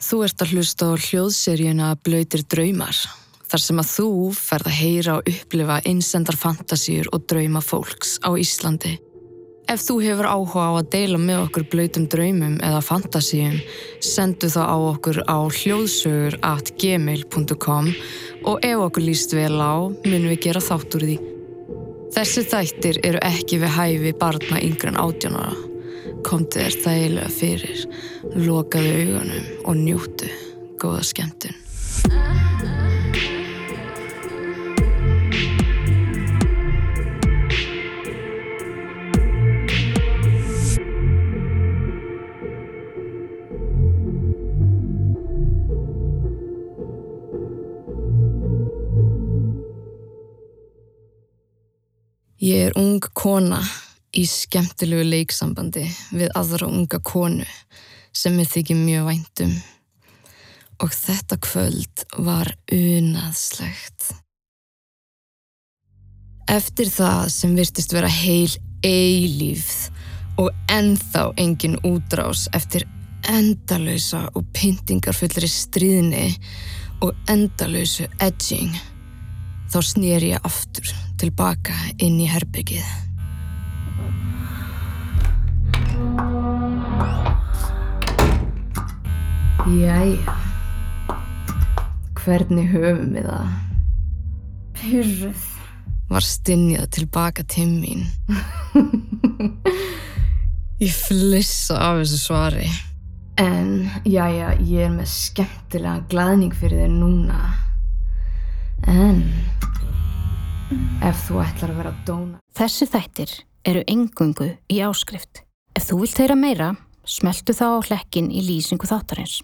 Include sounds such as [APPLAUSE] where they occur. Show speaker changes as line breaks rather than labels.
Þú ert að hlusta á hljóðseríuna Blöytir draumar, þar sem að þú ferð að heyra og upplifa einsendar fantasíur og drauma fólks á Íslandi. Ef þú hefur áhuga á að deila með okkur blöytum draumum eða fantasíum, sendu þá á okkur á hljóðsögur at gmail.com og ef okkur líst vel á, munum við gera þátt úr því. Þessi þættir eru ekki við hæfi barna yngre en átjónara. Komdu þér þægilega fyrir, lokaðu augunum og njútu. Góða skemmtun. Ég er ung kona í skemmtilegu leiksambandi við aðra unga konu sem ég þykir mjög væntum og þetta kvöld var unaðslegt. Eftir það sem virtist vera heil eilífð og ennþá engin útrás eftir endalösa og pyntingarfullri stríðni og endalösu edging þá snýr ég aftur tilbaka inn í herbyggið. Jæja, hvernig höfum við það?
Pyrruð.
Var stinnjað tilbaka til mín. [LAUGHS] ég flissa af þessu svari.
En, jæja, ég er með skemmtilega glaðning fyrir þér núna. En, ef þú ætlar að vera dóna...
Þessi þættir eru engungu í áskrift. Ef þú vilt heyra meira, smeltu þá á hlekkin í lýsingu þáttarins.